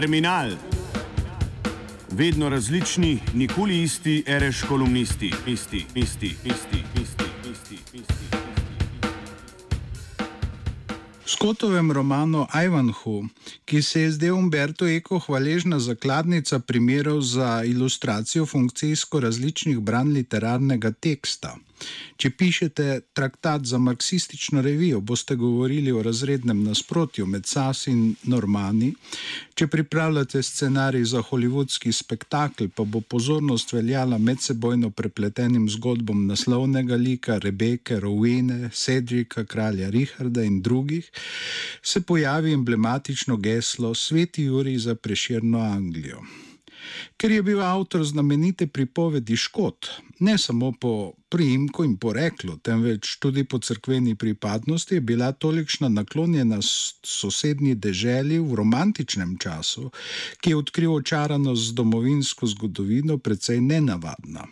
Terminal. Vedno različni, nikoli isti, reš kolumnisti, isti, isti, isti, isti, isti, isti. V Skotovem romanu Ivanhu, ki se je zdaj Umberto Eko hvaležna zakladnica primerov za ilustracijo funkcijsko različnih branj literarnega teksta. Če pišete traktat za marksistično revijo, boste govorili o razrednem nasprotju med Sas in Normani. Če pripravljate scenarij za holivudski spektakel, pa bo pozornost veljala medsebojno prepletenim zgodbom naslovnega lika Rebeke, Rowene, Cedrika, kralja Richarda in drugih, se pojavi emblematično geslo Sveti Juri za preširno Anglijo. Ker je bil avtor znamenite pripovedi Škot, ne samo po priimku in poreklu, temveč tudi po crkveni pripadnosti, je bila tolikšna naklonjena sosednji deželi v romantičnem času, ki je odkril očaranost z domovinsko zgodovino, precej nenavadna.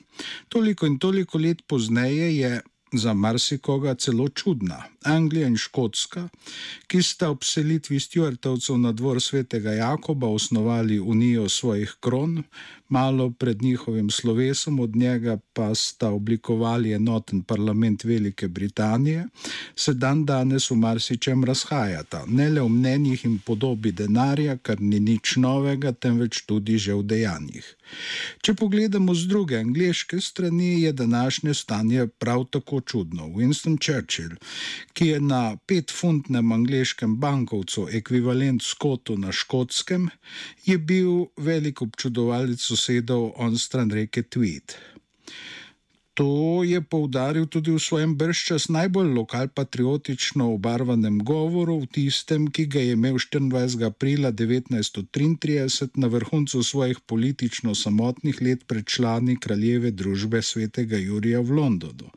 Toliko in toliko let pozneje je za marsikoga celo čudna. Anglija in Škotska, ki sta ob selitvi Stuartovcev na dvor svetega Jakoba osnovali unijo svojih kron, malo pred njihovim slovesom, od njega pa sta oblikovali enoten parlament Velike Britanije, se dan danes v marsičem razhajata, ne le v mnenjih in podobi denarja, kar ni nič novega, temveč tudi že v dejanjih. Če pogledamo z druge angliške strani, je današnje stanje prav tako čudno. Winston Churchill, ki je na petfuntnem angliškem bankovcu ekvivalent Skotu na škotskem, je bil velik občudovalec sosedov on stran reke Tweed. To je poudaril tudi v svojem brščas najbolj lokalpatriotično obarvanem govoru, v tistem, ki ga je imel 24. aprila 1933 na vrhuncu svojih politično samotnih let pred člani kraljeve družbe svetega Jurija v Londonu.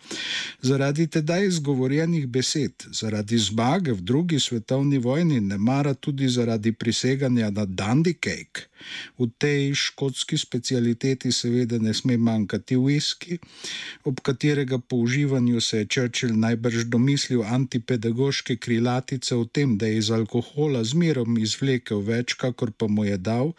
Zaradi tedaj izgovorjenih besed, zaradi zmage v drugi svetovni vojni, ne mara tudi zaradi priseganja na Dandy Cake, v tej škotski specialiteti seveda ne sme manjkati whisky, ob katerega po uživanju se je Churchill najbrž domislil antipedagoške krilatice o tem, da je iz alkohola zmerom izvlekel več, kakor pa mu je dal,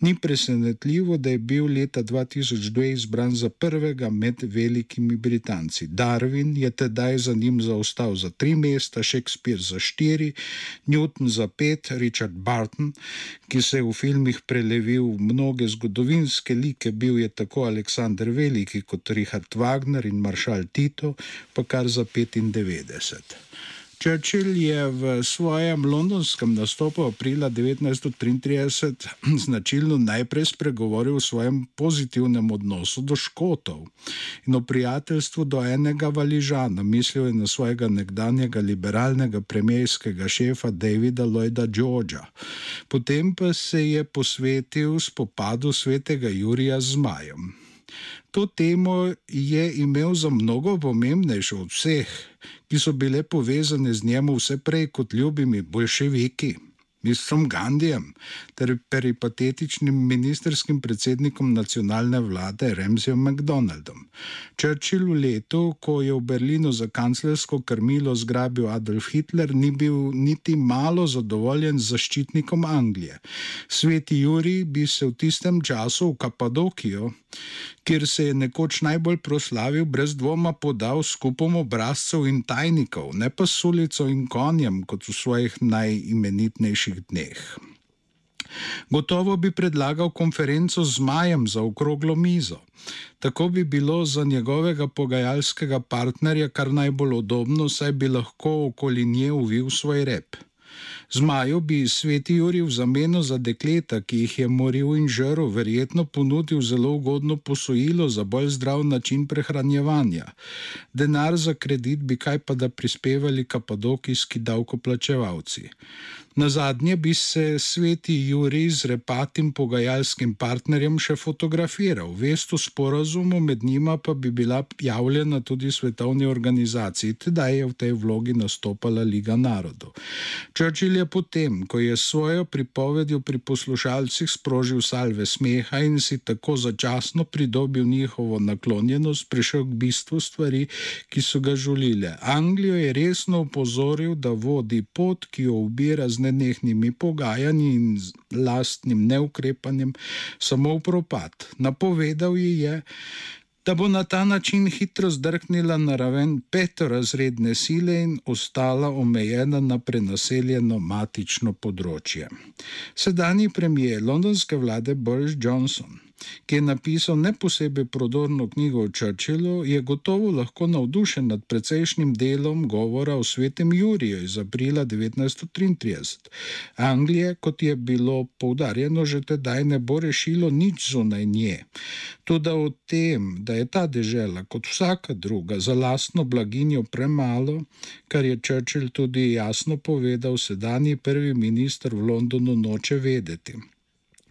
ni presenetljivo, da je bil leta 2002 izbran za prvega med velikimi Britanci. Darwin je tedaj za njim zaostal za tri mesta, Shakespeare za štiri, Newton za pet, Richard Barton, ki se je v filmih prelevil v mnoge zgodovinske like, bil je tako Aleksandr Veliki kot Richard Wagner in maršal Tito, pa kar za 95. Churchill je v svojem londonskem nastopu aprila 1933 značilno najprej spregovoril o svojem pozitivnem odnosu do škotov in o prijateljstvu do enega valižana, mislil je na svojega nekdanjega liberalnega premijskega šefa Davida Lloyda Georgea. Potem pa se je posvetil spopadu svetega Jurija z Zmajem. To temo je imel za mnogo pomembnejšo od vseh, ki so bile povezane z njemu vse prej kot ljubimi bolševiki ministrom Gandijem ter peripatetičnim ministerskim predsednikom nacionalne vlade Remzijem McDonaldom. Churchill v letu, ko je v Berlinu za kanclersko krmilo zgrabil Adolf Hitler, ni bil niti malo zadovoljen z zaščitnikom Anglije. Sveti Juri bi se v tistem času v Kapadokijo, kjer se je nekoč najbolj proslavil, brez dvoma podal skupom obrazcev in tajnikov, ne pa s ulico in konjem, kot v svojih najimenitnejših dneh. Gotovo bi predlagal konferenco z Majem za okroglo mizo. Tako bi bilo za njegovega pogajalskega partnerja kar najbolj udobno, saj bi lahko okoli nje uvil svoj rep. Zmaju bi sveti Juri v zameno za dekleta, ki jih je moril in žrl, verjetno ponudil zelo ugodno posojilo za bolj zdrav način prehranjevanja. Denar za kredit bi kaj pa da prispevali kapadokijski davkoplačevalci. Na zadnje bi se sveti Juri z repatim pogajalskim partnerjem še fotografiral, vest o sporazumu med njima pa bi bila javljena tudi svetovni organizaciji, tedaj je v tej vlogi nastopala Liga narodov. Churchill je potem, ko je svojo pripovedjo pri poslušalcih sprožil salve smeha in si tako začasno pridobil njihovo naklonjenost, prišel k bistvu stvari, ki so ga žulile. Anglijo je resno upozoril, da vodi pot, ki jo ubira z nenehnimi pogajanji in lastnim neukrepanjem samo v propad. Napovedal ji je, da bo na ta način hitro zdrknila na raven petorazredne sile in ostala omejena na prenaseljeno matično področje. Sedanji premijer londonske vlade Boris Johnson ki je napisal ne posebej prodorno knjigo o Churchillu, je gotovo lahko navdušen nad precejšnjim delom govora o svetem Juriju iz aprila 1933. Anglije, kot je bilo poudarjeno že tedaj, ne bo rešilo nič zunaj nje. Tudi o tem, da je ta dežela kot vsaka druga za lastno blaginjo premalo, kar je Churchill tudi jasno povedal, sedanji prvi minister v Londonu noče vedeti.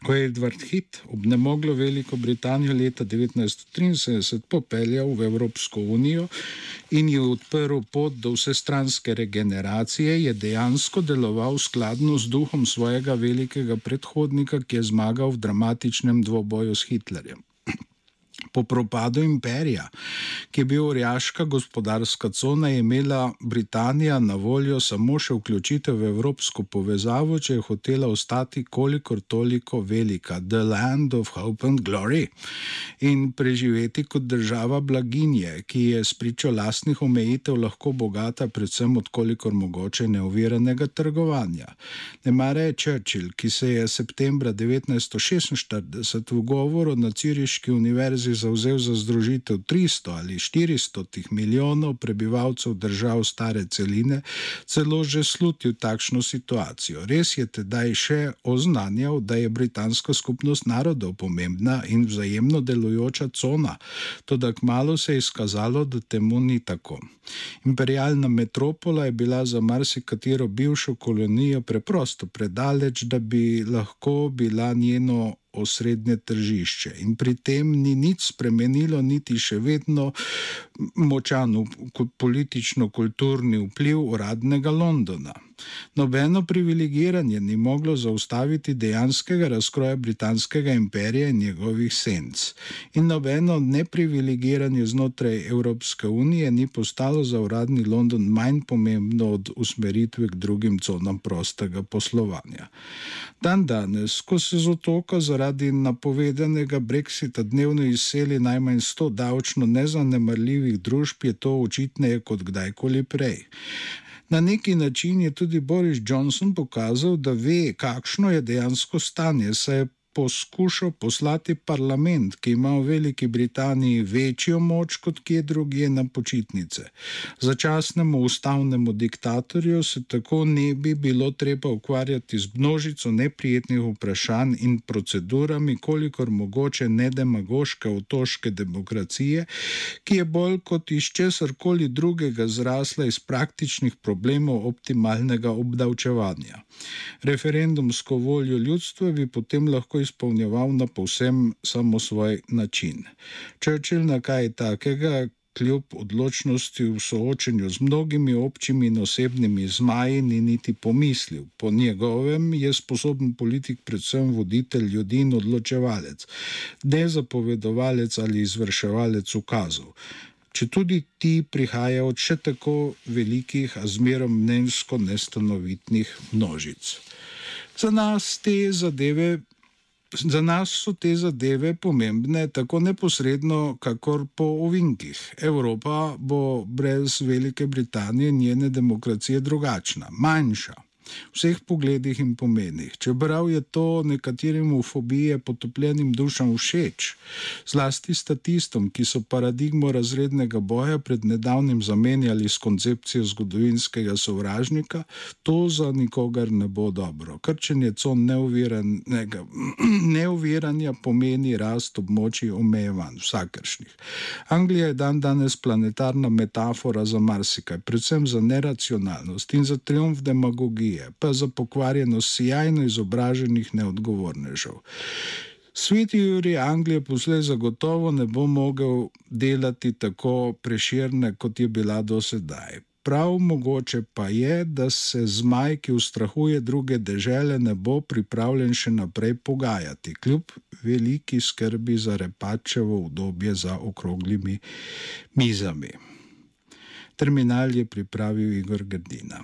Ko je Edward Hit obnemoglo Veliko Britanijo leta 1973 popeljal v Evropsko unijo in ji odprl pot do vsestranske regeneracije, je dejansko deloval skladno z duhom svojega velikega predhodnika, ki je zmagal v dramatičnem dvoboju s Hitlerjem. Po propadu imperija, ki je bil orjaška gospodarska cona, je imela Britanija na voljo samo še vključitev v evropsko povezavo, če je hotela ostati kolikor toliko velika, the land of hope and glory, in preživeti kot država blaginje, ki je s pričo lastnih omejitev lahko bogata predvsem od kolikor mogoče neoviranega trgovanja. Nemare je Churchill, ki se je septembra 1946 v govoru na Ciriški univerzi zauzel za združitev 300 ali 400 milijonov prebivalcev držav stare celine, celo že slutil takšno situacijo. Res je tedaj še oznanjal, da je britanska skupnost narodov pomembna in vzajemno delujoča cona, tudi kmalo se je izkazalo, da temu ni tako. Imperialna metropola je bila za marsikatero bivšo kolonijo preprosto predaleč, da bi lahko bila njeno osrednje tržišče. In pri tem ni nič spremenilo, niti še vedno močan politično-kulturni vpliv uradnega Londona. Nobeno privilegiranje ni moglo zaustaviti dejanskega razkroja britanskega imperija in njegovih senc. In nobeno neprivilegiranje znotraj Evropske unije ni postalo za uradni London manj pomembno od usmeritve k drugim conam prostega poslovanja. Dan danes, ko se z otoka zaradi napovedanega brexita dnevno izseli najmanj 100 davčno nezanemarljivih družb, je to očitneje kot kdajkoli prej. Na neki način je tudi Boris Johnson pokazal, da ve, kakšno je dejansko stanje, saj je poskušal poslati parlament, ki ima v Veliki Britaniji večjo moč kot kje drugje na počitnice. Začasnemu ustavnemu diktatorju se tako ne bi bilo treba ukvarjati z množico neprijetnih vprašanj in procedurami, kolikor mogoče nedemagoške otoške demokracije, ki je bolj kot iz česar koli drugega zrasla iz praktičnih problemov optimalnega obdavčevanja. Referendumsko voljo ljudstva bi potem lahko izpolnjeval na povsem samo svoj način. Churchill na kaj takega, kljub odločnosti v soočenju z mnogimi občimi in osebnimi zmaji, ni niti pomislil. Po njegovem je sposoben politik predvsem voditelj ljudi in odločevalec, ne zapovedovalec ali izvrševalec ukazov. Če tudi ti prihajajo od še tako velikih, a zmerom mnenjsko nestanovitnih množic. Za nas te zadeve Za nas so te zadeve pomembne tako neposredno, kakor po ovinkih. Evropa bo brez Velike Britanije in njene demokracije drugačna, manjša vseh pogledih in pomenih. Čeprav je to nekaterim v fobije potopljenim dušam všeč, zlasti statistom, ki so paradigmo razrednega boja pred nedavnim zamenjali s koncepcijo zgodovinskega sovražnika, to za nikogar ne bo dobro. Krčenje con neuviranja pomeni rast območij omejevanj, vsakršnih. Anglija je dan danes planetarna metafora za marsikaj, predvsem za neracionalnost in za triumf demagogije energije, pa za pokvarjenost sjajno izobraženih neodgovornežev. Sveti Juri Anglije poslej zagotovo ne bo mogel delati tako preširne, kot je bila do sedaj. Prav mogoče pa je, da se zmaj, ki ustrahuje druge dežele, ne bo pripravljen še naprej pogajati, kljub veliki skrbi za repačevo obdobje za okroglimi mizami. Terminal je pripravil Igor Grdina.